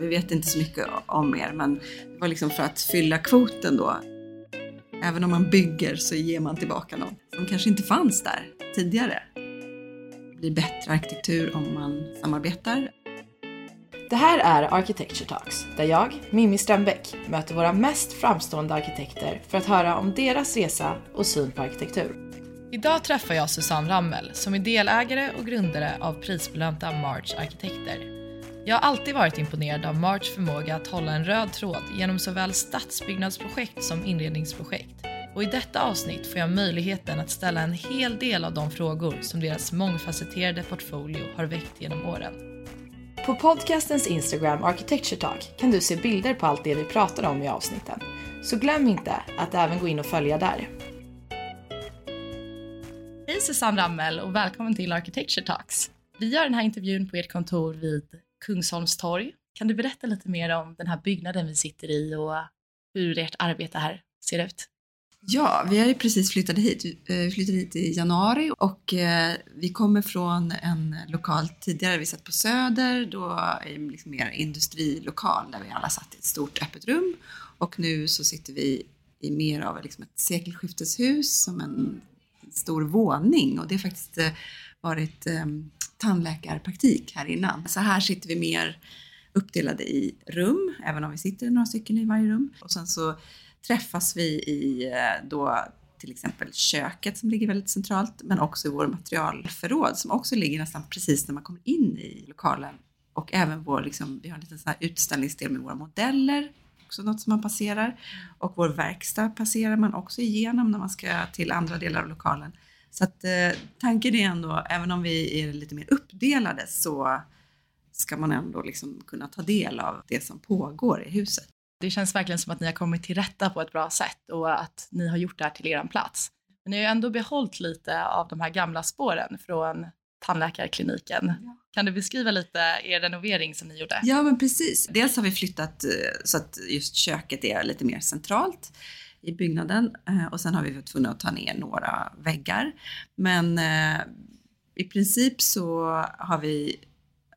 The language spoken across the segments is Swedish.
vi vet inte så mycket om er men det var liksom för att fylla kvoten då. Även om man bygger så ger man tillbaka något som kanske inte fanns där tidigare. Det blir bättre arkitektur om man samarbetar. Det här är Architecture Talks, där jag, Mimmi Strömbäck, möter våra mest framstående arkitekter för att höra om deras resa och syn på arkitektur. Idag träffar jag Susanne Rammel som är delägare och grundare av prisbelönta March Arkitekter. Jag har alltid varit imponerad av March förmåga att hålla en röd tråd genom såväl stadsbyggnadsprojekt som inredningsprojekt. Och i detta avsnitt får jag möjligheten att ställa en hel del av de frågor som deras mångfacetterade portfolio har väckt genom åren. På podcastens Instagram Architecture Talk kan du se bilder på allt det vi pratar om i avsnitten. Så glöm inte att även gå in och följa där. Hej Susanne Rammel och välkommen till Architecture Talks. Vi gör den här intervjun på ert kontor vid Kungsholmstorg. Kan du berätta lite mer om den här byggnaden vi sitter i och hur ert arbete här ser ut? Ja, vi har ju precis flyttat hit. Eh, vi flyttade hit i januari och eh, vi kommer från en lokal tidigare. Vi satt på Söder, då är det liksom mer industrilokal där vi alla satt i ett stort öppet rum och nu så sitter vi i mer av liksom ett sekelskifteshus som en stor våning och det är faktiskt eh, eh, varit ehm, tandläkarpraktik här innan. Så här sitter vi mer uppdelade i rum, även om vi sitter några stycken i varje rum. Och sen så träffas vi i eh, då till exempel köket som ligger väldigt centralt, men också i vår materialförråd som också ligger nästan precis när man kommer in i lokalen. Och även vår, liksom, vi har en liten sån här utställningsdel med våra modeller, också något som man passerar. Och vår verkstad passerar man också igenom när man ska till andra delar av lokalen. Så att eh, tanken är ändå, även om vi är lite mer uppdelade så ska man ändå liksom kunna ta del av det som pågår i huset. Det känns verkligen som att ni har kommit till rätta på ett bra sätt och att ni har gjort det här till er plats. Men ni har ju ändå behållit lite av de här gamla spåren från tandläkarkliniken. Ja. Kan du beskriva lite er renovering som ni gjorde? Ja, men precis. Dels har vi flyttat eh, så att just köket är lite mer centralt i byggnaden eh, och sen har vi varit tvungna att ta ner några väggar. Men eh, i princip så har vi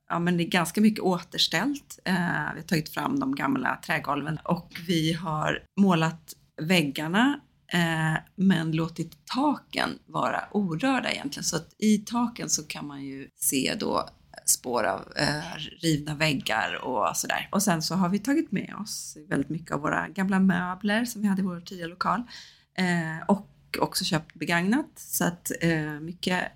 ja, men det är ganska mycket återställt. Eh, vi har tagit fram de gamla trägolven och vi har målat väggarna eh, men låtit taken vara orörda egentligen. Så att i taken så kan man ju se då spår av eh, rivna väggar och sådär. Och sen så har vi tagit med oss väldigt mycket av våra gamla möbler som vi hade i vår tidigare lokal eh, och också köpt begagnat så att eh, mycket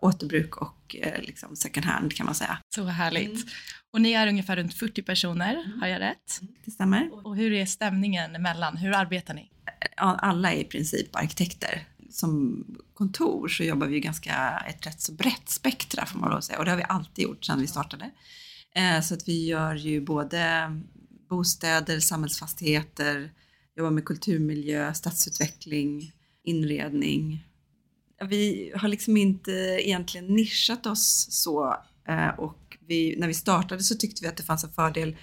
återbruk och eh, liksom second hand kan man säga. Så härligt. Mm. Och ni är ungefär runt 40 personer, mm. har jag rätt? Det stämmer. Och hur är stämningen emellan? Hur arbetar ni? Alla är i princip arkitekter som kontor så jobbar vi ganska ett rätt så brett spektra får man lov att säga och det har vi alltid gjort sedan vi startade. Eh, så att vi gör ju både bostäder, samhällsfastigheter, jobbar med kulturmiljö, stadsutveckling, inredning. Vi har liksom inte egentligen nischat oss så eh, och vi, när vi startade så tyckte vi att det fanns en fördel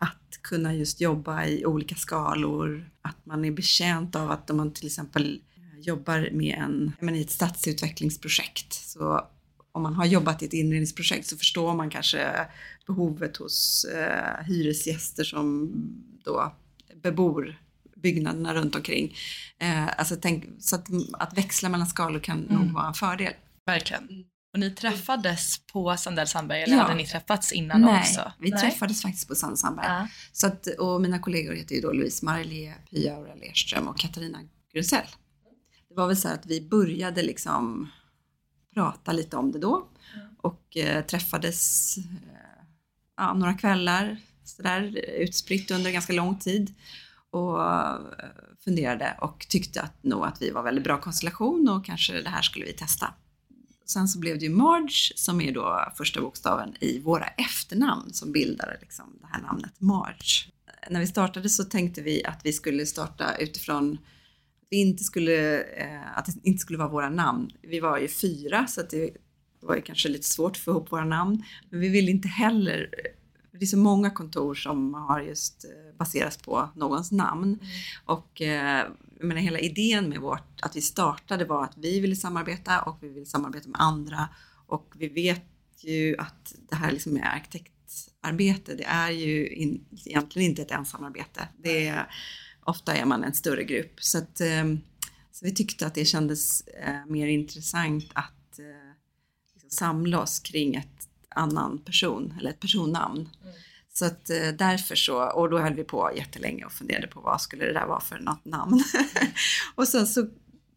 att kunna just jobba i olika skalor, att man är betjänt av att om man till exempel jobbar med en, men i ett stadsutvecklingsprojekt. Så om man har jobbat i ett inredningsprojekt så förstår man kanske behovet hos eh, hyresgäster som då bebor byggnaderna runt omkring. Eh, alltså tänk, så att, att växla mellan skalor kan mm. nog vara en fördel. Verkligen. Och ni träffades på Sandell Sandberg eller ja. hade ni träffats innan Nej, också? vi Nej. träffades faktiskt på Sandell Sandberg. Ja. Så att, och mina kollegor heter ju då Louise Marlier, Pia Aurel Erström och Katarina Grusell det var väl så att vi började liksom prata lite om det då och eh, träffades eh, ja, några kvällar sådär utspritt under ganska lång tid och eh, funderade och tyckte att nog att vi var väldigt bra konstellation och kanske det här skulle vi testa. Sen så blev det ju Marge som är då första bokstaven i våra efternamn som bildade liksom det här namnet Marge. När vi startade så tänkte vi att vi skulle starta utifrån vi inte skulle, eh, att det inte skulle vara våra namn. Vi var ju fyra så att det var ju kanske lite svårt att få ihop våra namn. Men vi vill inte heller, det är så många kontor som har just eh, baserats på någons namn. Mm. Och eh, jag menar, hela idén med vårt, att vi startade var att vi ville samarbeta och vi vill samarbeta med andra och vi vet ju att det här liksom är arkitekt arkitektarbete, det är ju in, egentligen inte ett ensamarbete. Det är, ofta är man en större grupp. Så, att, ehm, så vi tyckte att det kändes eh, mer intressant att eh, liksom samla oss kring ett annan person eller ett personnamn. Mm. Så att eh, därför så, och då höll vi på jättelänge och funderade på vad skulle det där vara för något namn. och sen så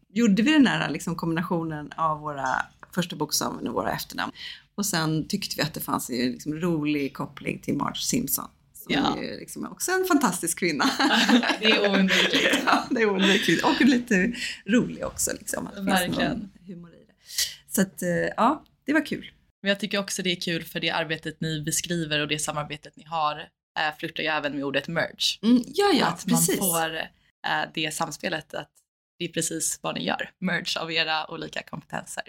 gjorde vi den här liksom kombinationen av våra första bokstaven och våra efternamn. Och sen tyckte vi att det fanns en liksom rolig koppling till Marge Simpson. Ja. är liksom också en fantastisk kvinna. det är oundvikligt. ja, det är oundvikligt. Och lite rolig också. Liksom, att Verkligen. humor i det. Så att, eh, ja, det var kul. Men jag tycker också det är kul för det arbetet ni beskriver och det samarbetet ni har äh, flörtar ju även med ordet merge. Mm, ja, ja, att precis. man får äh, det samspelet att det är precis vad ni gör, merge av era olika kompetenser.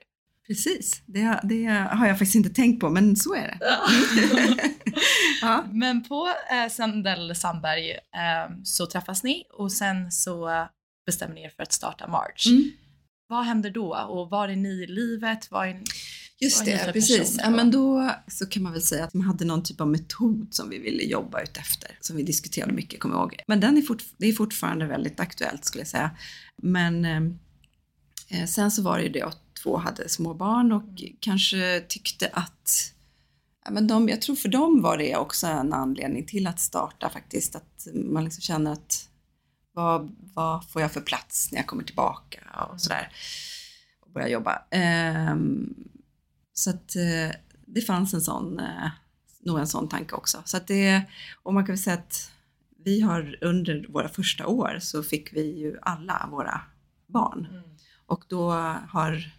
Precis, det, det, har jag faktiskt inte tänkt på men så är det. Ja. ja. Men på eh, Sandell Sandberg eh, så träffas ni och sen så bestämmer ni er för att starta March. Mm. Vad händer då och var är ni i livet? Var är, Just det, precis. Ja, men då så kan man väl säga att man hade någon typ av metod som vi ville jobba ut efter, som vi diskuterade mycket, kommer jag ihåg. Men den är, fort, det är fortfarande väldigt aktuellt skulle jag säga. Men eh, eh sen så var det ju det att två hade små barn och kanske tyckte att ja, men de, jag tror för dem var det också en anledning till att starta faktiskt, att man liksom känner att vad, vad får jag för plats när jag kommer tillbaka och sådär och börjar jobba. Um, så att uh, det fanns en sån, uh, nog en sån tanke också. Så att det, och man kan väl säga att vi har under våra första år så fick vi ju alla våra barn. Mm. Och då har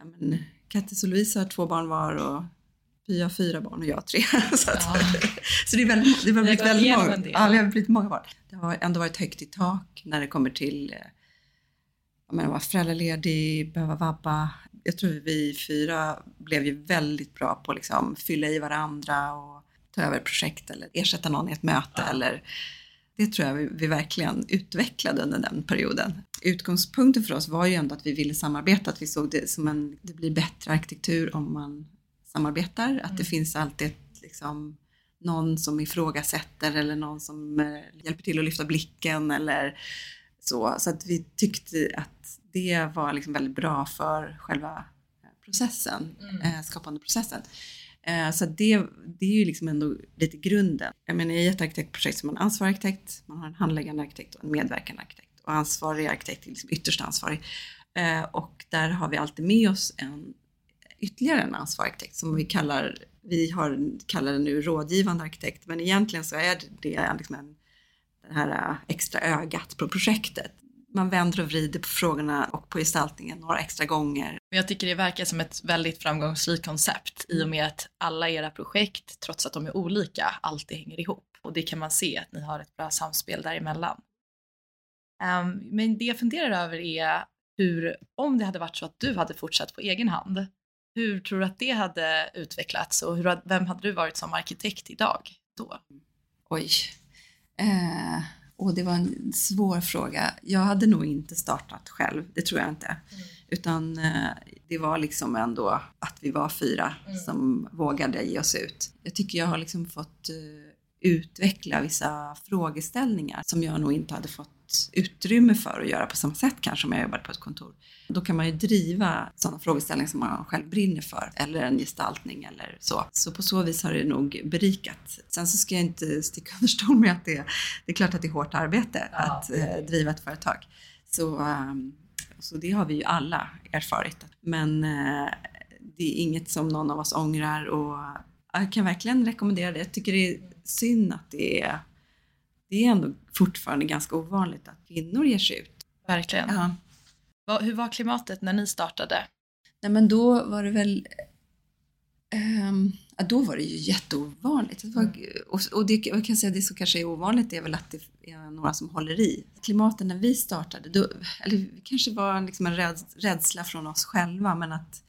ja, men, Kattis och Louise har två barn var och vi har fyra barn och jag tre. så, att, ja. så det, är väldigt, det har blivit väldigt många. Ja, vi har blivit många barn. Det har ändå varit högt i tak när det kommer till att vara föräldraledig, behöva vabba. Jag tror vi fyra blev ju väldigt bra på att liksom fylla i varandra och ta över projekt eller ersätta någon i ett möte ja. eller det tror jag vi, vi, verkligen utvecklade under den perioden. Utgångspunkten för oss var ju ändå att vi ville samarbeta, att vi såg det som en, det blir bättre arkitektur om man samarbetar, mm. att det mm. finns alltid ett, liksom, någon som ifrågasätter eller någon som eh, hjälper till att lyfta blicken eller så. Så att vi tyckte att det var liksom väldigt bra för själva processen, mm. eh, skapande processen. Eh, Eh, så det, det är ju liksom ändå lite grunden. Jag menar i ett arkitektprojekt så är man ansvarig arkitekt, man har en handläggande arkitekt och en medverkande arkitekt. Och ansvarig arkitekt är liksom ytterst ansvarig. Eh, och där har vi alltid med oss en ytterligare en ansvarig arkitekt som vi kallar, vi har, kallar det nu rådgivande arkitekt, men egentligen så är det liksom en, det här eh, extra ögat på projektet man vänder och vrider på frågorna och på gestaltningen några extra gånger. Jag tycker det verkar som ett väldigt framgångsrikt koncept i och med att alla era projekt, trots att de är olika, alltid hänger ihop. Och det kan man se att ni har ett bra samspel däremellan. Um, men det jag funderar över är hur, om det hade varit så att du hade fortsatt på egen hand, hur tror du att det hade utvecklats och hur, vem hade du varit som arkitekt idag då? Oj. Eh och det var en svår fråga. Jag hade nog inte startat själv, det tror jag inte. Mm. Utan eh, det var liksom ändå att vi var fyra mm. som vågade ge oss ut. Jag tycker jag har liksom fått eh, utveckla vissa frågeställningar som jag nog inte hade fått utrymme för att göra på samma sätt kanske om jag jobbade på ett kontor. Då kan man ju driva sådana frågeställningar som man själv brinner för eller en gestaltning eller så. Så på så vis har det nog berikat. Sen så ska jag inte sticka under stol med att det, det är klart att det är hårt arbete ja. att eh, driva ett företag. Så, um, så det har vi ju alla erfarit. Men eh, det är inget som någon av oss ångrar och jag kan verkligen rekommendera det. Jag tycker det är synd att det är, det är ändå fortfarande ganska ovanligt att kvinnor ger sig ut. Verkligen. Ja. Hur var klimatet när ni startade? Nej men då var det väl um, ja, då var det ju jätteovanligt. Det var, mm. och, och det, jag kan säga det som kanske är ovanligt är väl att det är några som håller i. Klimatet när vi startade, då, eller det kanske var liksom en rädsla från oss själva men att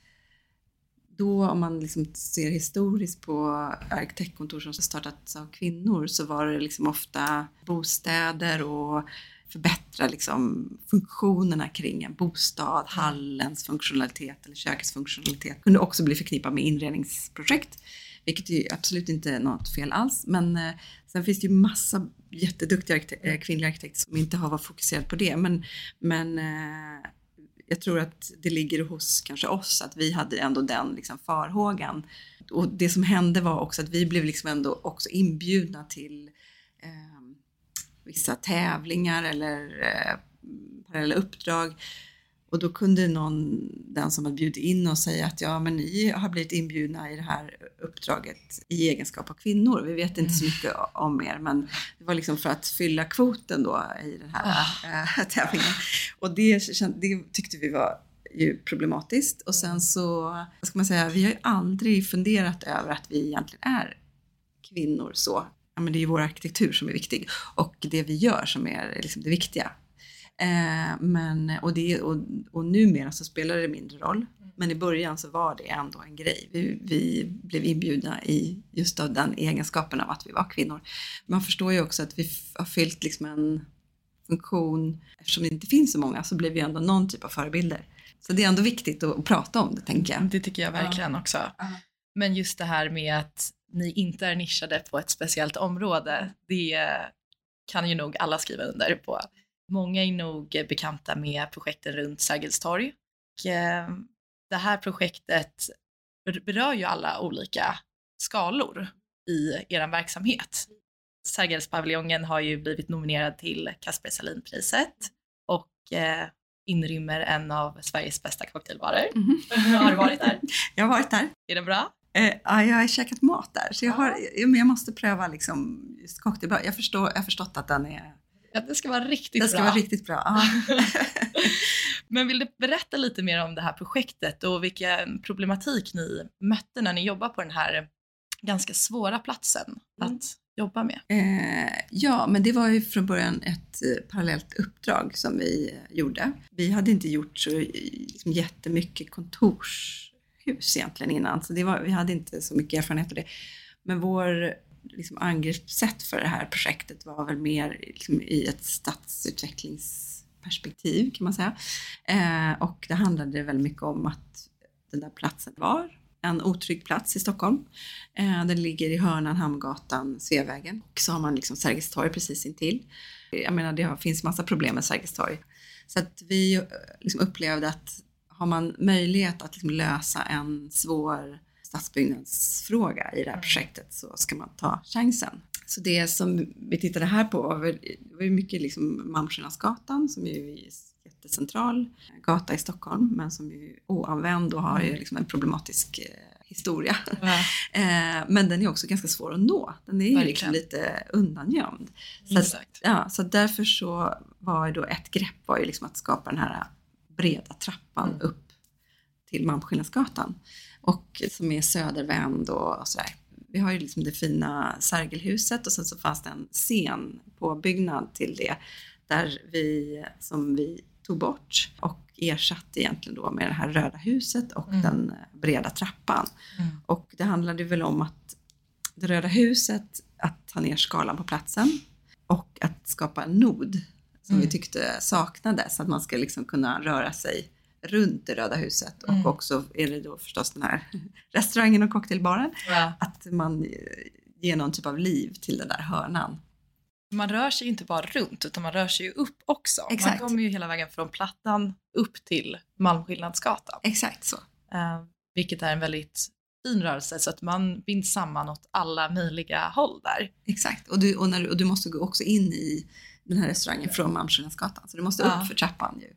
då om man liksom ser historiskt på arkitektkontor som startats av kvinnor så var det liksom ofta bostäder och förbättra liksom funktionerna kring en bostad, mm. hallens funktionalitet eller kökets funktionalitet. kunde också bli förknippat med inredningsprojekt. vilket är absolut inte något fel alls. Men eh, sen finns det ju massa jätteduktiga arkite- eh, kvinnliga arkitekter som inte har varit fokuserade på det. Men, men eh, jag tror att det ligger hos kanske oss att vi hade ändå den liksom farhågan. Och det som hände var också att vi blev liksom ändå också inbjudna till eh, vissa tävlingar eller eh, parallella uppdrag. Och då kunde någon, den som hade bjudit in oss säga att ja men ni har blivit inbjudna i det här uppdraget i egenskap av kvinnor. Vi vet inte så mycket om er men det var liksom för att fylla kvoten då i den här äh, tävlingen. Och det, det tyckte vi var ju problematiskt. Och sen så, vad ska man säga, vi har ju aldrig funderat över att vi egentligen är kvinnor så. Ja, men det är ju vår arkitektur som är viktig och det vi gör som är liksom det viktiga. Eh, men, och, det, och, och numera så spelar det mindre roll. Men i början så var det ändå en grej. Vi, vi blev inbjudna i just av den egenskapen av att vi var kvinnor. Man förstår ju också att vi har fyllt liksom en funktion. Eftersom det inte finns så många så blir vi ändå någon typ av förebilder. Så det är ändå viktigt att, prata om det tänker jag. Det tycker jag verkligen också. Ja. Men just det här med att ni inte är nischade på ett speciellt område, det kan ju nog alla skriva under på. Många är nog bekanta med projekten runt Sergels torg. Eh, det här projektet ber- berör ju alla olika skalor i er verksamhet. Sergelspaviljongen har ju blivit nominerad till Kasper Sahlin-priset och eh, inrymmer en av Sveriges bästa cocktailbarer. Mhm. har du varit där? Jag har varit där. Är det bra? Eh, ja, jag har käkat mat där, så jag, har, men jag måste pröva liksom just cocktailbar. Jag, förstår, jag har förstått att den är, Ja, det ska vara riktigt den ska bra. vara riktigt bra. Ja. Men vill du berätta lite mer om det här projektet och vilken problematik ni mötte när ni jobbar på den här ganska svåra platsen Mm. att jobba med? Eh, ja, men det var ju från början ett eh, parallellt uppdrag som vi eh, gjorde. Vi hade inte gjort så eh, liksom, jättemycket kontorshus egentligen innan, så det var, vi hade inte så mycket erfarenhet av det. Men vår liksom, angreppssätt för det här projektet var väl mer liksom, i ett stadsutvecklingsperspektiv kan man säga. Eh, och det handlade väldigt mycket om att den där platsen var en otrygg plats i Stockholm. Eh, den ligger i hörnan Hamngatan, Sveavägen. Och så har man liksom Sergels torg precis intill. Jag menar det finns massa problem med Sergels torg. Så att vi eh, liksom upplevde att har man möjlighet att liksom lösa en svår stadsbyggnadsfråga i det här projektet så ska man ta chansen. Så det som vi tittade här på var, ju mycket liksom Malmskillnadsgatan som ju är en jättecentral gata i Stockholm men som är oanvänd och har ju liksom en problematisk eh, historia. Eh, men den är också ganska svår att nå. Den är ju liksom lite undangömd. Så att, ja, så därför så var då ett grepp var ju liksom att skapa den här breda trappan Mm. upp till Malmskillnadsgatan. Och som är södervänd och, och sådär. Vi har ju liksom det fina Sergelhuset och sen så fanns det en scen på byggnad till det där vi, som vi tog bort och ersatte egentligen då med det här röda huset och Mm. den breda trappan. Mm. Och det handlade väl om att det röda huset, att ta ner skalan på platsen och att skapa en nod som Mm. vi tyckte saknades, att man ska liksom kunna röra sig runt det röda huset Mm. och också är det då förstås den här restaurangen och cocktailbaren, Ja. att man eh, ger någon typ av liv till den där hörnan. Man rör sig inte bara runt utan man rör sig ju upp också. Exakt. Man kommer ju hela vägen från Plattan upp till Malmskillnadsgatan. Exakt så. Eh, vilket är en väldigt fin rörelse så att man binds samman åt alla möjliga håll där. Exakt. Och du, och när, och du måste gå också in i den här restaurangen från Malmskillnadsgatan, så du måste Ja. upp för trappan ju.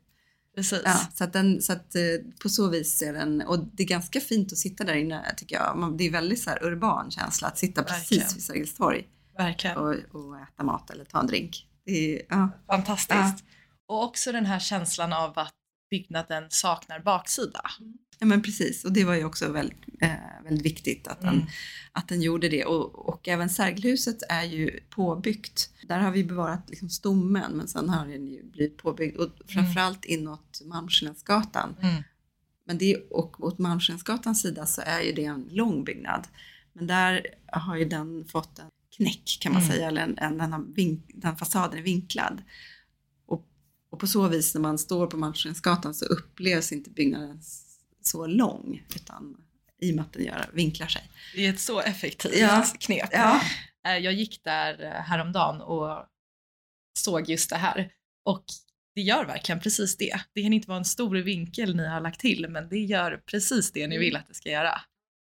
Precis. Ja, så att, den, så att eh, på så vis är den, och det är ganska fint att sitta där inne tycker jag. Man, det är väldigt så urban känsla att sitta Verkligen. precis vid Sergels torg Verkligen. och, och äta mat eller ta en drink. Det är, ja, Fantastiskt. Och också den här känslan av att byggnaden saknar baksida. ja, men precis. Och det var ju också väldigt, eh, väldigt viktigt att den, Mm. att den gjorde det. Och, och även Sergelhuset är ju påbyggt. Där har vi bevarat liksom stommen men sen har den ju blivit påbyggd och framförallt inåt Malmskillnadsgatan. Mm. Men det, och åt Malmskillnadsgatans sida så är ju det en lång byggnad. Men där har ju den fått en knäck kan man Mm. säga, eller en, en, den, vink, den fasaden är vinklad. Och, på så vis när man står på Malmskillnadsgatan så upplevs inte byggnaden så lång utan i och med att den gör, vinklar sig. Det är ett så effektivt Ja. knep. Ja. Eh, Jag gick där eh, häromdagen och såg just det här. Och det gör verkligen precis det. Det kan inte vara en stor vinkel ni har lagt till, men det gör precis det ni vill att det ska göra.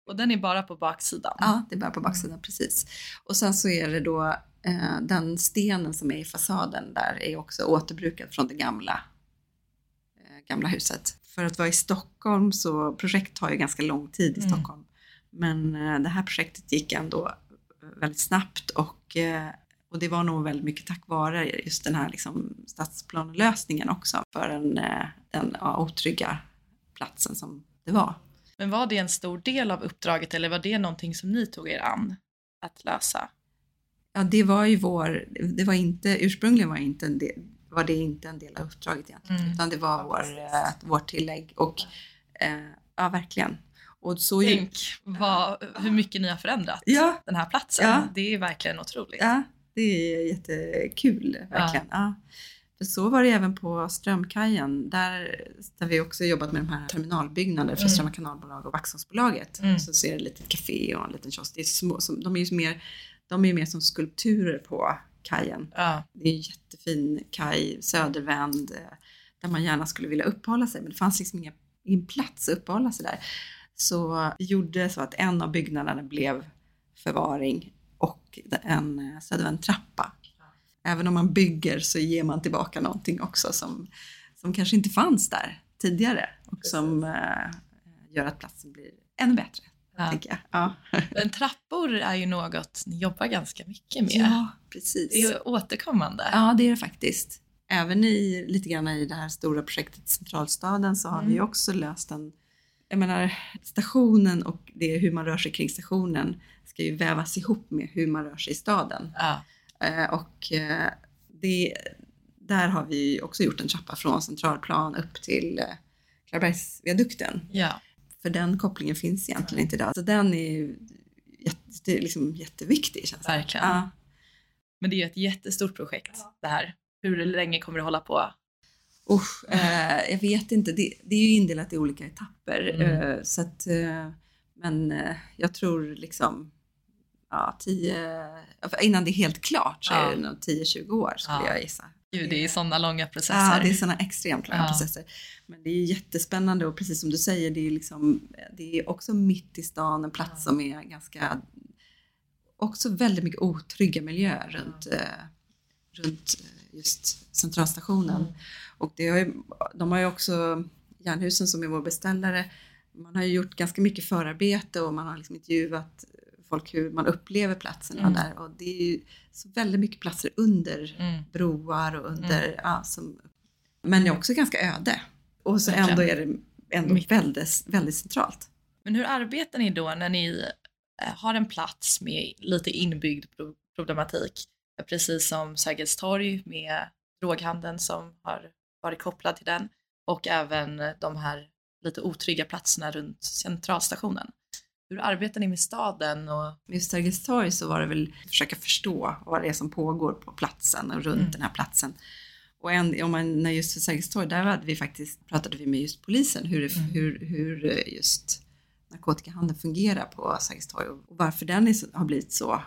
Och den är bara på baksidan. Ja, det är bara på baksidan precis. Och sen så är det då eh, den stenen som är i fasaden där är också återbrukad från det gamla, eh, gamla huset. För att vara i Stockholm så projekt tar ju ganska lång tid i Mm. Stockholm. Men eh, det här projektet gick ändå väldigt snabbt och, eh, och det var nog väldigt mycket tack vare just den här liksom, stadsplanelösningen också för den, eh, den ja, otrygga platsen som det var. Men var det en stor del av uppdraget eller var det någonting som ni tog er an att lösa? Ja, det var ju vår, det var inte, ursprungligen var, inte en del, var det inte en del av uppdraget egentligen, Mm. utan det var vår, eh, vårt tillägg och eh, ja, verkligen. Och så ju, Tänk vad, hur mycket ni har förändrat ja, den här platsen. Ja. Det är verkligen otroligt. ja, det är jättekul verkligen. För så var det även på Strömkajen, där, där vi också jobbat med de här terminalbyggnader för Mm. Strömma kanalbolag och Vaxholmsbolaget. Mm. Så ser det ett litet café och en liten kiosk. Det är små, som, de är ju mer, de är mer som skulpturer på kajen. Ja. Det är en jättefin kaj, södervänd, eh, där man gärna skulle vilja uppehålla sig, men det fanns liksom inga, ingen plats att uppehålla sig där. Så vi gjorde så att en av byggnaderna blev förvaring och en eh, södervänd trappa. Även om man bygger så ger man tillbaka någonting också som, som kanske inte fanns där tidigare och som eh, gör att platsen blir ännu bättre. Ja. Ja. Men trappor är ju något ni jobbar ganska mycket med. ja, precis. Det är återkommande. Ja, det är det faktiskt. Även i lite grann i det här stora projektet Centralstaden så har Mm. vi också löst en, jag menar stationen och det hur man rör sig kring stationen ska ju vävas ihop med hur man rör sig i staden. Ja. Eh, och eh, det, där har vi också gjort en trappa från centralplan upp till eh, Klarabergsviadukten. ja. För den kopplingen finns egentligen inte idag. Så den är jätte, liksom jätteviktig känns det. Verkligen. Ja. Men det är ju ett jättestort projekt det här. Hur länge kommer det hålla på? Usch, eh, jag vet inte. Det, det är ju indelat i olika etapper. Mm. Eh, så att, eh, men jag tror liksom ja, 10, innan det är helt klart så Ja. är det nog 10-20 år skulle Ja. jag gissa. Gud, det är sådana långa processer. Ja, det är sådana extremt långa Ja. processer. Men det är jättespännande och precis som du säger, det är, liksom, det är också mitt i stan, en plats som är ganska, också väldigt mycket otrygga miljöer runt, eh, runt eh, just centralstationen. Mm. Och det har ju, de har ju också, Jernhusen som är vår beställare, man har ju gjort ganska mycket förarbete och man har liksom intervjuat folk hur man upplever platserna Mm. där och det är ju så väldigt mycket platser under Mm. broar och under, ja, som, men det är också ganska öde. Och så Verkligen. ändå är det ändå väldigt, väldigt centralt. Men hur arbetar ni då när ni eh, har en plats med lite inbyggd pro- problematik? Precis som Sergels torg med droghandeln som har varit kopplad till den och även de här lite otrygga platserna runt centralstationen. Hur arbetar ni med staden? Och, Med Sergels torg så var det väl att försöka förstå vad det är som pågår på platsen och runt Mm. den här platsen. Och en, om man, när just för Sergels torg, där hade vi faktiskt, pratade vi med just polisen hur, det, Mm. hur, hur eh, just narkotikahandeln fungerar på Sergels torg och varför den är, har blivit så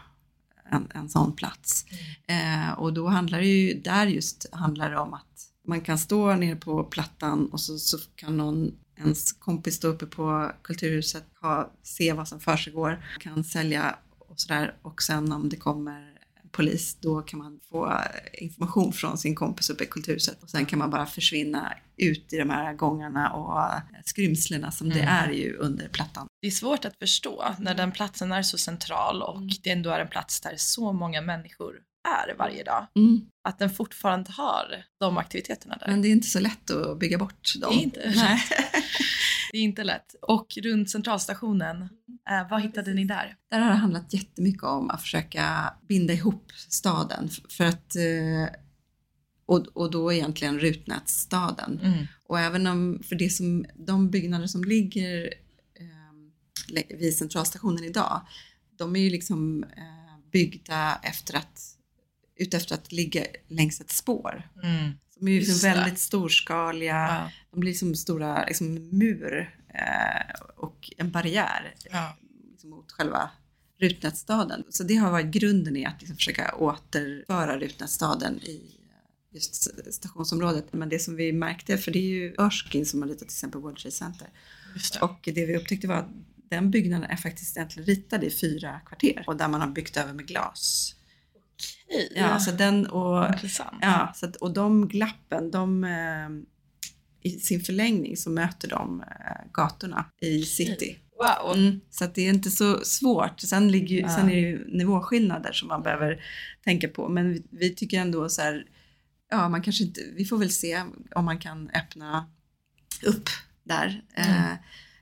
en, en sån plats. Eh, och då handlar det ju, där just handlar det om att man kan stå nere på plattan och så, så kan någon, ens kompis stå uppe på Kulturhuset, ha, se vad som försiggår, kan sälja och sådär och sen om det kommer polis då kan man få information från sin kompis uppe i Kulturhuset och sen kan man bara försvinna ut i de här gångarna och eh, skrymslena som det Mm. är ju under plattan. det är svårt att förstå när den platsen är så central och Mm. det ändå är en plats där så många människor är varje dag. Mm. Att den fortfarande har de aktiviteterna där. Men det är inte så lätt att bygga bort dem. Det är inte Nej. Det är inte lätt. Och runt centralstationen, eh, vad hittade ni där? Där har det handlat jättemycket om att försöka binda ihop staden för att eh, och, och då egentligen Rutnätsstaden. Mm. Och även om, för det som, de byggnader som ligger eh, vid centralstationen idag, de är ju liksom eh, byggda efter att, utefter att ligga längs ett spår. Mm. De är ju liksom väldigt storskaliga, Ja. de blir som stora liksom, mur eh, och en barriär Ja. liksom, mot själva Rutnätstaden. Så det har varit grunden i att liksom försöka återföra Rutnätstaden i just stationsområdet. Men det som vi märkte, för det är ju Erskine som har ritat till exempel World Trade Center. Det. Och det vi upptäckte var att den byggnaden är faktiskt egentligen ritad i fyra kvarter och där man har byggt över med glas. Okej. Ja, så den och, Intressant. ja, så att, och de glappen, de, eh, i sin förlängning så möter de eh, gatorna i city. Wow. Mm, så att det är inte så svårt. Sen, ligger, Ja. sen är det ju nivåskillnader som man behöver tänka på. Men vi, vi tycker ändå så här, ja man kanske inte, vi får väl se om man kan öppna upp där. Eh,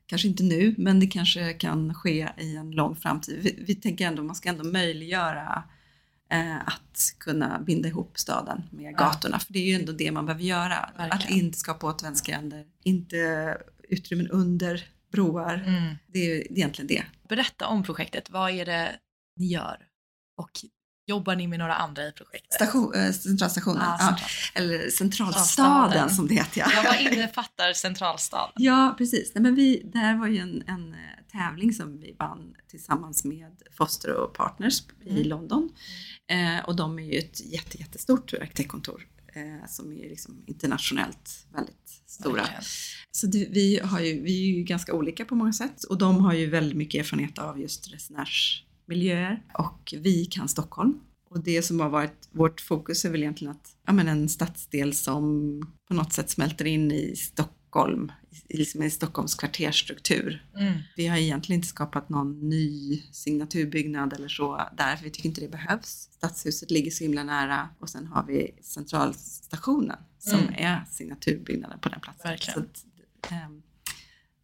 kanske inte nu, men det kanske kan ske i en lång framtid. Vi, vi tänker ändå, man ska ändå möjliggöra eh, att kunna binda ihop staden med Ja. gatorna. För det är ju ändå det man behöver göra. Att Verkligen. inte skapa återvändsgränder, inte utrymmen under broar. Mm. Det är ju egentligen det. Berätta om projektet. Vad är det ni gör? Och jobbar ni med några andra i projektet? Station, äh, centralstationen, Ja, ja, central. eller centralstaden som det heter. Ja, Ja, vad innefattar centralstaden? ja precis. Nej, men vi, det här var ju en, en eh, tävling som vi vann tillsammans med Foster och Partners i Mm. London. Eh, och de är ju ett jätte, jättestort arkitektkontor eh, som är liksom internationellt väldigt stora. Verkligen. Så det, vi, har ju, vi är ju ganska olika på många sätt och de har ju väldigt mycket erfarenhet av just resenärsmiljöer och vi kan Stockholm. Och det som har varit vårt fokus är väl egentligen att ja, men en stadsdel som på något sätt smälter in i Stockholm, liksom i Stockholms kvartersstruktur. Mm. Vi har egentligen inte skapat någon ny signaturbyggnad eller så där, för vi tycker inte det behövs. Stadshuset ligger så himla nära och sen har vi centralstationen som Mm. är signaturbyggnaden på den platsen. Verkligen. Så att, ehm,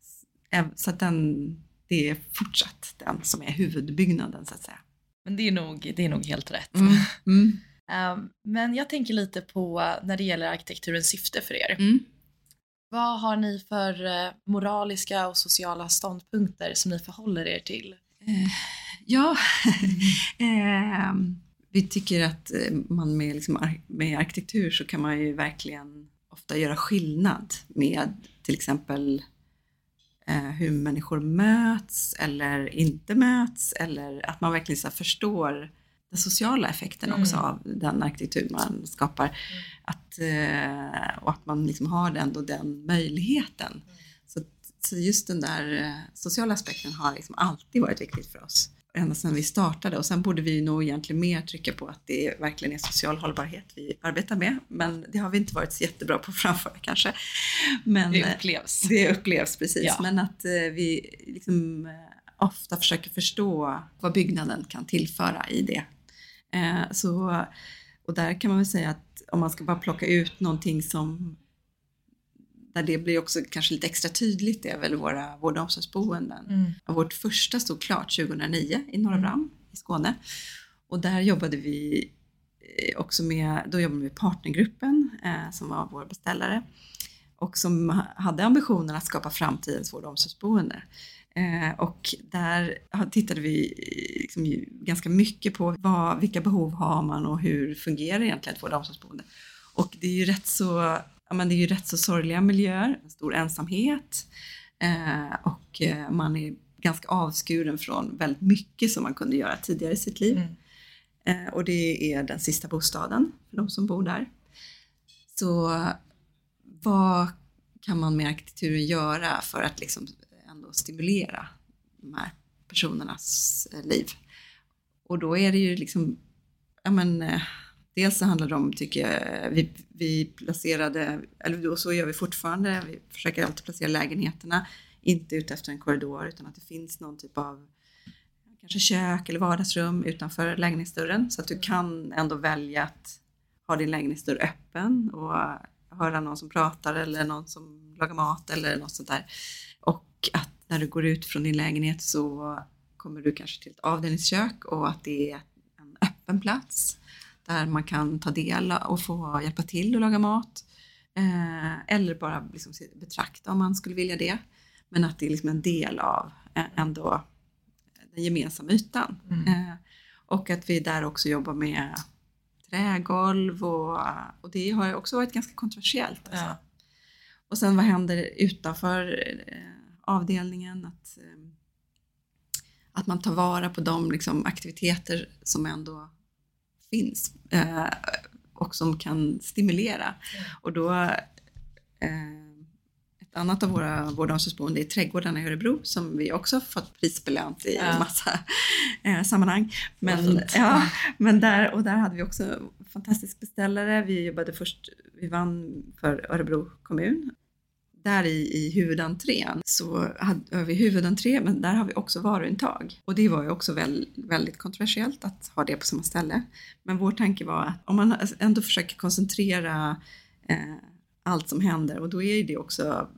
s- så att den, det är fortsatt den som är huvudbyggnaden så att säga. Men det är, nog, det är nog helt rätt. Mm. Um, men jag tänker lite på när det gäller arkitekturens syfte för er. Vad har ni för eh, moraliska och sociala ståndpunkter som ni förhåller er till? Eh, ja, ehm, vi tycker att eh, man med, liksom, med arkitektur så kan man ju verkligen ofta göra skillnad med till exempel eh, hur människor möts eller inte möts eller att man verkligen så här, förstår sociala effekten Mm. också av den arkitektur man skapar. Att, eh, och att man liksom har ändå den möjligheten. Så, så just den där eh, sociala aspekten har liksom alltid varit viktigt för oss. Ända sedan vi startade och sen borde vi nog egentligen mer trycka på att det verkligen är social hållbarhet vi arbetar med. Men det har vi inte varit så jättebra på att framföra kanske. Men, Det eh, upplevs. det upplevs precis, Ja. men att vi liksom, ofta försöker förstå vad byggnaden kan tillföra i det. Eh, så, och där kan man väl säga att om man ska bara plocka ut någonting som där det blir också kanske lite extra tydligt det är väl våra vård och omsorgsboenden. Mm. Vårt första stod klart 2009 i Norra Bram i Skåne. Och där jobbade vi eh, också med, då jobbade vi med partnergruppen eh, som var vår beställare och som ha- hade ambitionen att skapa framtidens vård och omsorgsboende. Eh, och där tittade vi liksom ganska mycket på vad, vilka behov har man och hur fungerar egentligen ett vård och omsorgsboende. Och det är ju rätt så, ja, men det är ju rätt så sorgliga miljöer, stor ensamhet eh, och eh, man är ganska avskuren från väldigt mycket som man kunde göra tidigare i sitt liv. Mm. Eh, och det är den sista bostaden för de som bor där. Så vad kan man med arkitekturen göra för att liksom och stimulera de här personernas eh, liv? Och då är det ju liksom, ja men, eh, dels så handlar det om, tycker jag, vi, vi placerade, eller då så gör vi fortfarande, vi försöker alltid placera lägenheterna, inte ute efter en korridor utan att det finns någon typ av kanske kök eller vardagsrum utanför lägenhetsdörren så att du kan ändå välja att ha din lägenhetsdörr öppen och höra någon som pratar eller någon som lagar mat eller något sånt där. Och att när du går ut från din lägenhet så kommer du kanske till ett avdelningskök och att det är en öppen plats där man kan ta del och få hjälpa till att laga mat. Eh, eller bara liksom betrakta om man skulle vilja det. Men att det är liksom en del av eh, ändå den gemensamma ytan. Mm. Eh, och att vi där också jobbar med trägolv och, och det har också varit ganska kontroversiellt. Alltså. Ja. Och sen vad händer utanför eh, avdelningen. Att, eh, att man tar vara på de liksom, aktiviteter som ändå finns eh, och som kan stimulera. Och då eh, ett annat av våra vård och omsorgsboenden är Trädgårdarna i Örebro som vi också fått prisbelönt i Ja. massa eh, sammanhang. Men, ja, men där, och där hade vi också fantastisk beställare. Vi jobbade först, vi vann för Örebro kommun. Där i, i huvudentrén så har vi huvudentré men där har vi också varuintag. Och det var ju också väl, väldigt kontroversiellt att ha det på samma ställe. Men vår tanke var att om man ändå försöker koncentrera eh, allt som händer och då är det också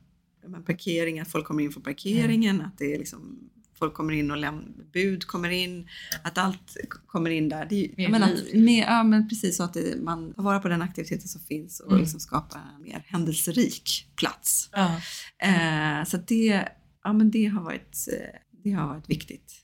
men parkering, att folk kommer in från parkeringen, att det är liksom folk kommer in och lämnar bud kommer in, att allt kommer in där. Det, är liv. att, mer, ja men precis så att det, man tar vara på den aktiviteten som finns och Mm. liksom skapar en mer händelserik plats. Ja. Eh, så det, ja, men det, har varit, eh, det har varit viktigt.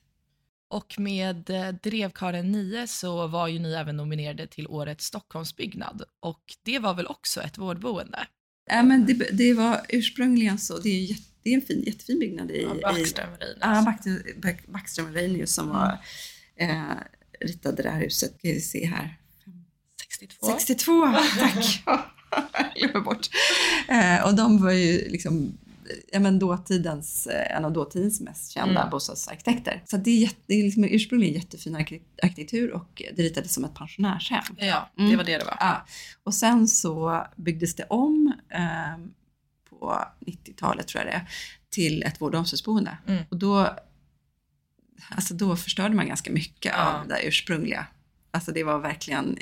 Och med eh, Drevkaren 9 så var ju ni även nominerade till årets Stockholmsbyggnad och det var väl också ett vårdboende? Äh, men det, det var ursprungligen så, det är, ju det är en fin, jättefin byggnad i, Ja, i Backström Reinius. Ja, Backström, Reinius som var, Mm. eh, ritade det här huset. Ska vi se här. 62. 62, tack! Jag glömmer bort. Eh, och de var ju liksom ja, men dåtidens, eh, en av dåtidens mest kända Mm. bostadsarkitekter. Så det är, jätte, det är liksom ursprungligen jättefin arki- arkitektur och det ritades som ett pensionärshem. Ja, det Mm. var det det var. Ja. Och sen så byggdes det om eh, på 90-talet tror jag det är, till ett vård och omsorgsboende. Mm. Och då, alltså då förstörde man ganska mycket Ja. av det ursprungliga. Alltså det var verkligen...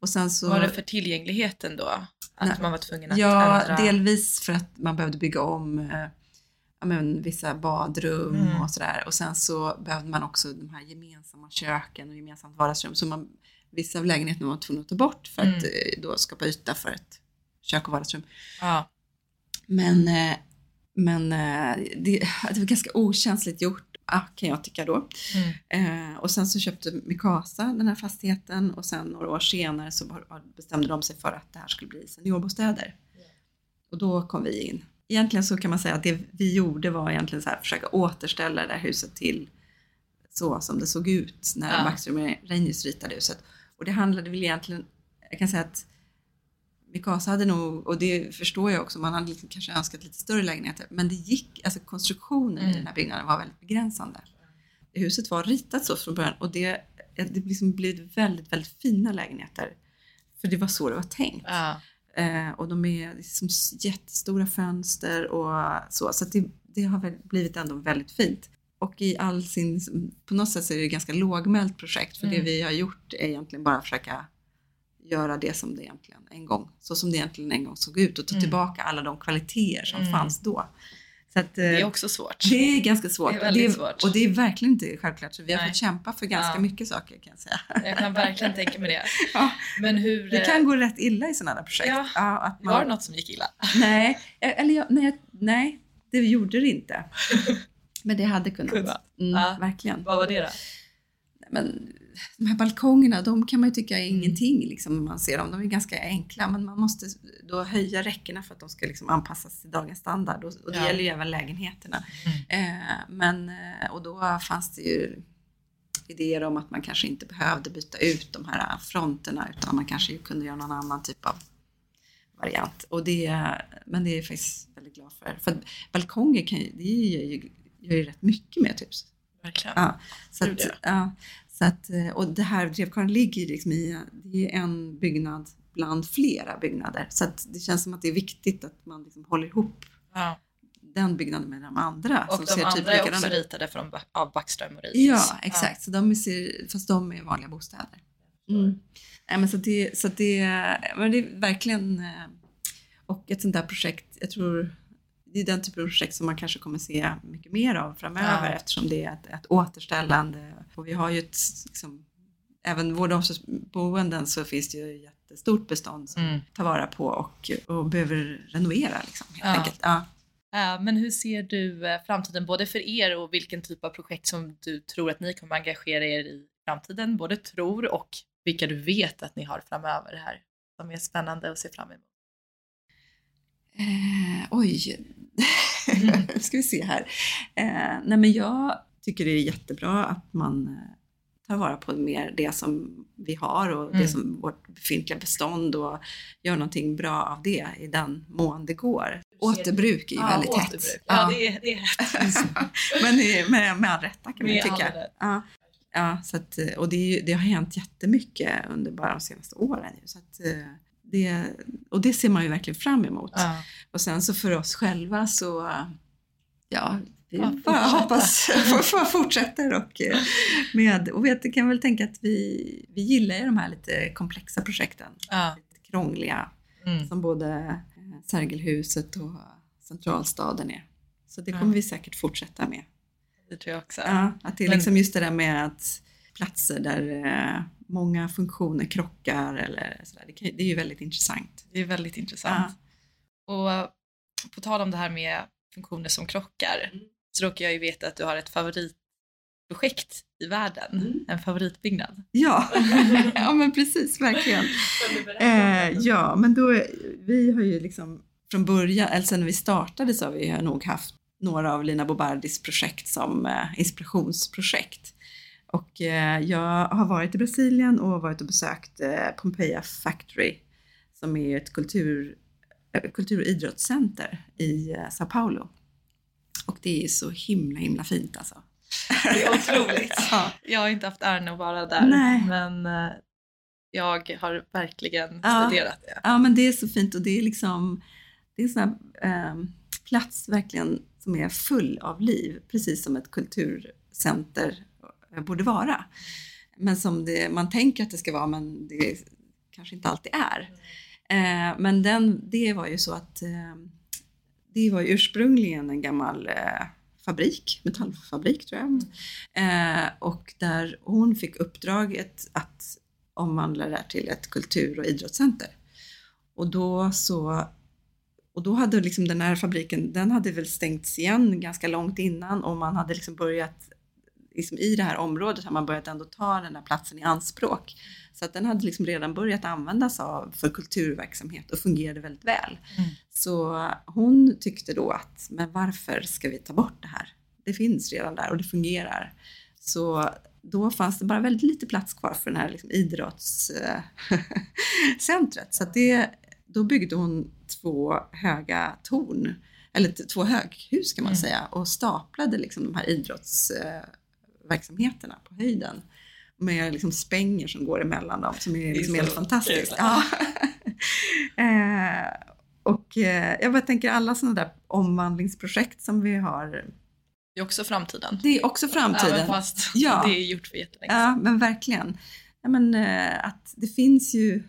Och sen så... Var det för tillgängligheten då? Att Nej. man var tvungen att Ja, ändra? delvis för att man behövde bygga om eh, ja, men, vissa badrum Mm. och sådär. Och sen så behövde man också de här gemensamma köken och gemensamt vardagsrum. Så man, vissa av lägenheterna var man tvungen att ta bort för att Mm. eh, då skapa yta för ett kök och vardagsrum. Ja. Men, eh, men eh, det, det var ganska okänsligt gjort ah, kan jag tycka då. Mm. Eh, och sen så köpte Mikasa den här fastigheten och sen några år senare så bestämde de sig för att det här skulle bli seniorbostäder. Och då kom vi in. Egentligen så kan man säga att det vi gjorde var egentligen så här, försöka återställa det här huset till så som det såg ut när Ja. Backström Reinius ritade huset. Och det handlade väl egentligen, jag kan säga att Mikasa hade nog, och det förstår jag också, man hade kanske önskat lite större lägenheter, men det gick, alltså konstruktionen i Mm. den här byggnaden var väldigt begränsande. Huset var ritat så från början och det, det liksom blev väldigt, väldigt fina lägenheter. För det var så det var tänkt. Ja. Eh, och de är liksom jättestora fönster och så. Så det, det har väl blivit ändå väldigt fint. Och i all sin, på något sätt så är det ett ganska lågmält projekt för det Mm. vi har gjort är egentligen bara att försöka göra det som det egentligen en gång, så som det egentligen en gång såg ut och ta Mm. tillbaka alla de kvaliteter som Mm. fanns då. Att, eh, Det är också svårt. det är ganska svårt. Det är det, svårt. och det är verkligen inte självklart. Så vi har Nej. fått kämpa för ganska Ja. mycket saker kan jag säga. Jag kan verkligen tänka mig det. Ja. Men hur... Det eh, kan gå rätt illa i sådana här projekt. Ja. att Var det något som gick illa? Nej, eller jag, nej, nej, det gjorde det inte. Men det hade kunnat. Kunnat. Mm, Ja. Verkligen. Vad var det då? Men de här balkongerna, de kan man ju tycka är Mm. ingenting liksom, när man ser dem. De är ganska enkla, men man måste då höja räckena för att de ska liksom anpassas till dagens standard. Och, och det Ja. gäller ju även lägenheterna. Mm. Eh, men, eh, och då fanns det ju idéer om att man kanske inte behövde byta ut de här fronterna utan man kanske kunde göra någon annan typ av variant. Och det, men det är jag faktiskt väldigt glad för. För balkonger kan det gör ju, gör ju rätt mycket med hus. Verkligen. Ja, så att, ja. Ja, så att, eh, och det här Drevkarlen ligger liksom i, det är en byggnad bland flera byggnader. Så att det känns som att det är viktigt att man liksom håller ihop Ja. den byggnaden med de andra. Och som de ser andra typ är också likadana ut. ritade från, av Backström och Reinius. Ja, exakt. Så de ser, fast de är vanliga bostäder. Mm. Nej, men så det, så det, men det är verkligen, eh, och ett sånt där projekt, jag tror det är den typen av projekt som man kanske kommer se mycket mer av framöver Ja. eftersom det är ett, ett återställande. Och vi har ju ett, liksom, även vård och omsorgsboenden så finns det ju jättestort bestånd som Mm. tar vara på och, och behöver renovera liksom, helt Ja. enkelt. Ja. Men hur ser du eh, framtiden både för er och vilken typ av projekt som du tror att ni kommer engagera er i framtiden? Både tror och vilka du vet att ni har framöver här som är spännande att se fram emot. Eh, oj. ska vi se här. Eh, nej men jag tycker det är jättebra att man eh, tar vara på mer det som vi har och Mm. det som vårt befintliga bestånd och gör någonting bra av det i den mån det går. Återbruk är ju väldigt hett. återbruk. Ja, det är, det är hett. Men i- med, med all rätta kan man ju tycka. Ja, ja, så att, och det, är det har hänt jättemycket under bara de senaste åren. Så att, eh, det, och det ser man ju verkligen fram emot. Ja. Och sen så för oss själva så, ja, vi Ja, bara hoppas för fortsätter och eh, med, och vet, kan väl tänka att vi, vi gillar ju de här lite komplexa projekten, Ja. lite krångliga, Mm. som både eh, Sergelhuset och Centralstaden är. Så det Ja. kommer vi säkert fortsätta med. Det tror jag också. Ja, att det är liksom just det där med att platser där eh, många funktioner krockar eller sådär, det, kan, det är ju väldigt intressant. Det är väldigt intressant. Och eh, på tal om det här med funktioner som krockar Mm. så råkar jag ju veta att du har ett favoritprojekt i världen, Mm. en favoritbyggnad. Ja, ja men precis, verkligen. Eh, ja, men då, vi har ju liksom från början, eller sen när vi startade så har vi nog haft några av Lina Bobardis projekt som eh, inspirationsprojekt. Och eh, jag har varit i Brasilien och varit och besökt eh, Pompeia Factory som är ett kultur, eh, kultur och idrottscenter i eh, Sao Paulo. Och det är så himla himla fint alltså. Det är otroligt. ja. Jag har inte haft äran att vara där, Nej. men jag har verkligen Ja. studerat det. Ja men det är så fint och det är liksom det är en sån här eh, plats verkligen som är full av liv, precis som ett kulturcenter Eh, borde vara. Men som det, man tänker att det ska vara men det kanske inte alltid är. Eh, men den, det var ju så att eh, det var ju ursprungligen en gammal eh, fabrik, metallfabrik tror jag. Eh, och där hon fick uppdraget att omvandla det här till ett kultur och idrottscenter. Och då så och då hade liksom den här fabriken, den hade väl stängts igen ganska långt innan och man hade liksom börjat, liksom i det här området har man börjat ändå ta den här platsen i anspråk. Så att den hade liksom redan börjat användas av för kulturverksamhet och fungerade väldigt väl. Mm. Så hon tyckte då att, men varför ska vi ta bort det här? Det finns redan där och det fungerar. Så då fanns det bara väldigt lite plats kvar för den här liksom idrottscentret. Så det, då byggde hon två höga torn, eller två höghus kan man Mm. säga, och staplade liksom de här idrottsverksamheterna på höjden med liksom spänger som går emellan dem som är, liksom helt fantastiskt. Ja. eh, och eh, jag bara tänker alla sådana där omvandlingsprojekt som vi har, Det är också framtiden. det är också framtiden. Även fast Ja. det är gjort för jättelänge Ja, men verkligen. Ja, men, eh, att det finns ju,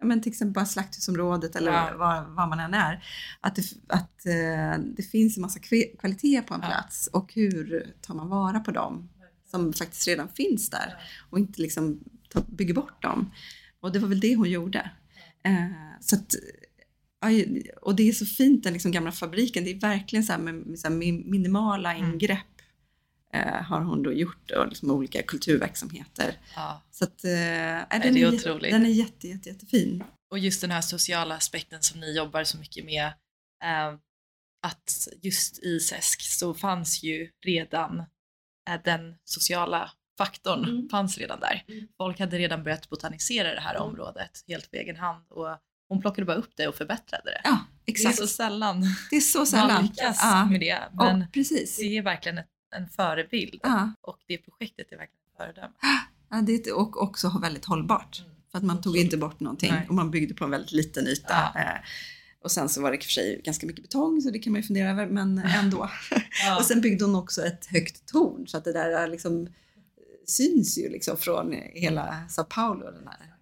ja, men till exempel bara slakthusområdet eller Ja. var, var man än är, att det, att, eh, det finns en massa kve- kvalitet på en Ja. plats och hur tar man vara på dem som faktiskt redan finns där och inte liksom ta, bygger bort dem. Och det var väl det hon gjorde. Eh, så att, och det är så fint den liksom gamla fabriken, det är verkligen så här med, med så här min- minimala Mm. ingrepp eh, har hon då gjort och liksom olika kulturverksamheter. Ja. Så att, eh, nej, det den, är är otroligt. den är jätte, jätte, jättefin. Och just den här sociala aspekten som ni jobbar så mycket med. Eh, att just i SESK så fanns ju redan den sociala faktorn Mm. fanns redan där. Mm. Folk hade redan börjat botanisera det här Mm. området helt på egen hand och hon plockade bara upp det och förbättrade det. Ja, Det är exakt. så sällan Det är så man sällan. lyckas Ja, med det. Men och, precis. det är verkligen ett, en förebild Ja, och det projektet är verkligen ett föredöme. ja, det är, och också väldigt hållbart. För att man tog inte bort någonting Nej. och man byggde på en väldigt liten yta. Eh, och sen så var det i för sig ganska mycket betong så det kan man ju fundera över men ändå. Ja. Och sen byggde hon också ett högt torn så att det där liksom syns ju liksom från hela Sao Paulo. Den här.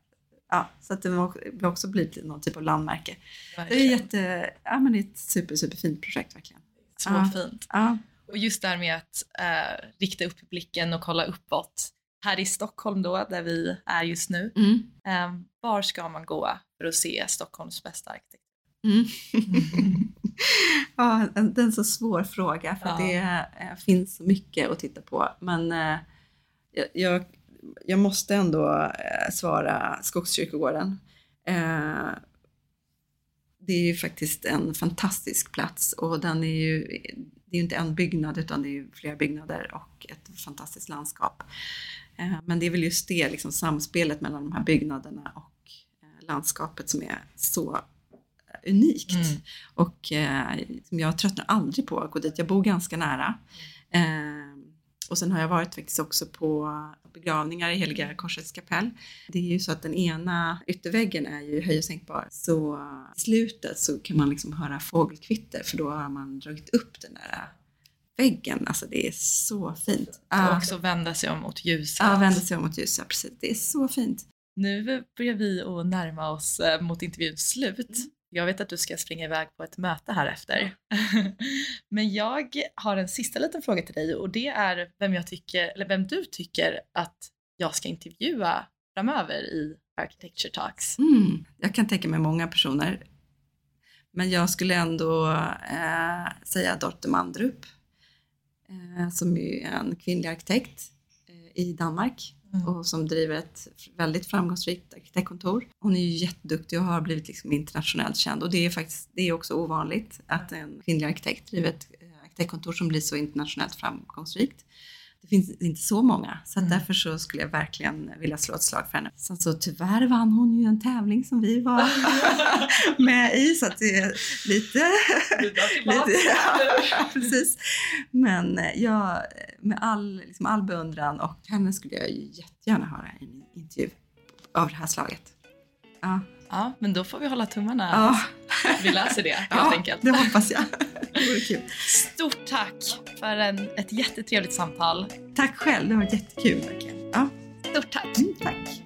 Ja, så att det har också blivit någon typ av landmärke. Det är, jätte, ja, men det är ett super, superfint projekt verkligen. så Ja. fint. Ja, Och just det här med att eh, rikta upp blicken och kolla uppåt. Här i Stockholm då, där vi är just nu. mm. Eh, var ska man gå för att se Stockholms bästa arkitekt? Mm. ja, det är en så svår fråga för Ja. det eh, finns så mycket att titta på. Men eh, jag, jag, måste ändå eh, svara Skogskyrkogården. Det är ju faktiskt en fantastisk plats och den är ju, det är ju inte en byggnad utan det är ju flera byggnader och ett fantastiskt landskap. Men det är väl just det, liksom samspelet mellan de här byggnaderna och landskapet som är så unikt. Mm. Och eh, jag tröttnar aldrig på att gå dit. Jag bor ganska nära. Eh, och sen har jag varit faktiskt också på begravningar i Heliga Korsets kapell. Det är ju så att den ena ytterväggen är ju höj och sänkbar. Så i slutet så kan man liksom höra fågelkvitter för då har man dragit upp den där väggen. Alltså det är så fint. Och också vända sig om mot ljuset. Ja, vända sig om mot ljuset, precis. Det är så fint. Nu börjar vi att närma oss eh, mot intervjuns slut. Mm. Jag vet att du ska springa iväg på ett möte här efter. Men jag har en sista liten fråga till dig och det är vem, jag tycker, eller vem du tycker att jag ska intervjua framöver i Architecture Talks. Mm, jag kan tänka mig många personer. Men jag skulle ändå eh, säga Dorte Mandrup eh, som är en kvinnlig arkitekt eh, i Danmark mm. och som driver ett väldigt framgångsrikt arkitektkontor. Hon är ju jätteduktig och har blivit liksom internationellt känd och det är faktiskt det är också ovanligt att en kvinnlig arkitekt driver ett eh, arkitektkontor som blir så internationellt framgångsrikt. Det finns inte så många så mm. därför så skulle jag verkligen vilja slå ett slag för henne. Så, så tyvärr vann hon ju en tävling som vi var med i så att det är lite... lite ja, precis. Men jag, med all, liksom all beundran och henne skulle jag jättegärna höra i en intervju av det här slaget. Ja. Ja, men då får vi hålla tummarna. Ja. Vi läser det helt ja, enkelt. det hoppas jag. Det vore kul. Stort tack för en, ett jättetrevligt samtal. Tack själv, det har varit jättekul verkligen. Ja. Stort tack. Mm, tack.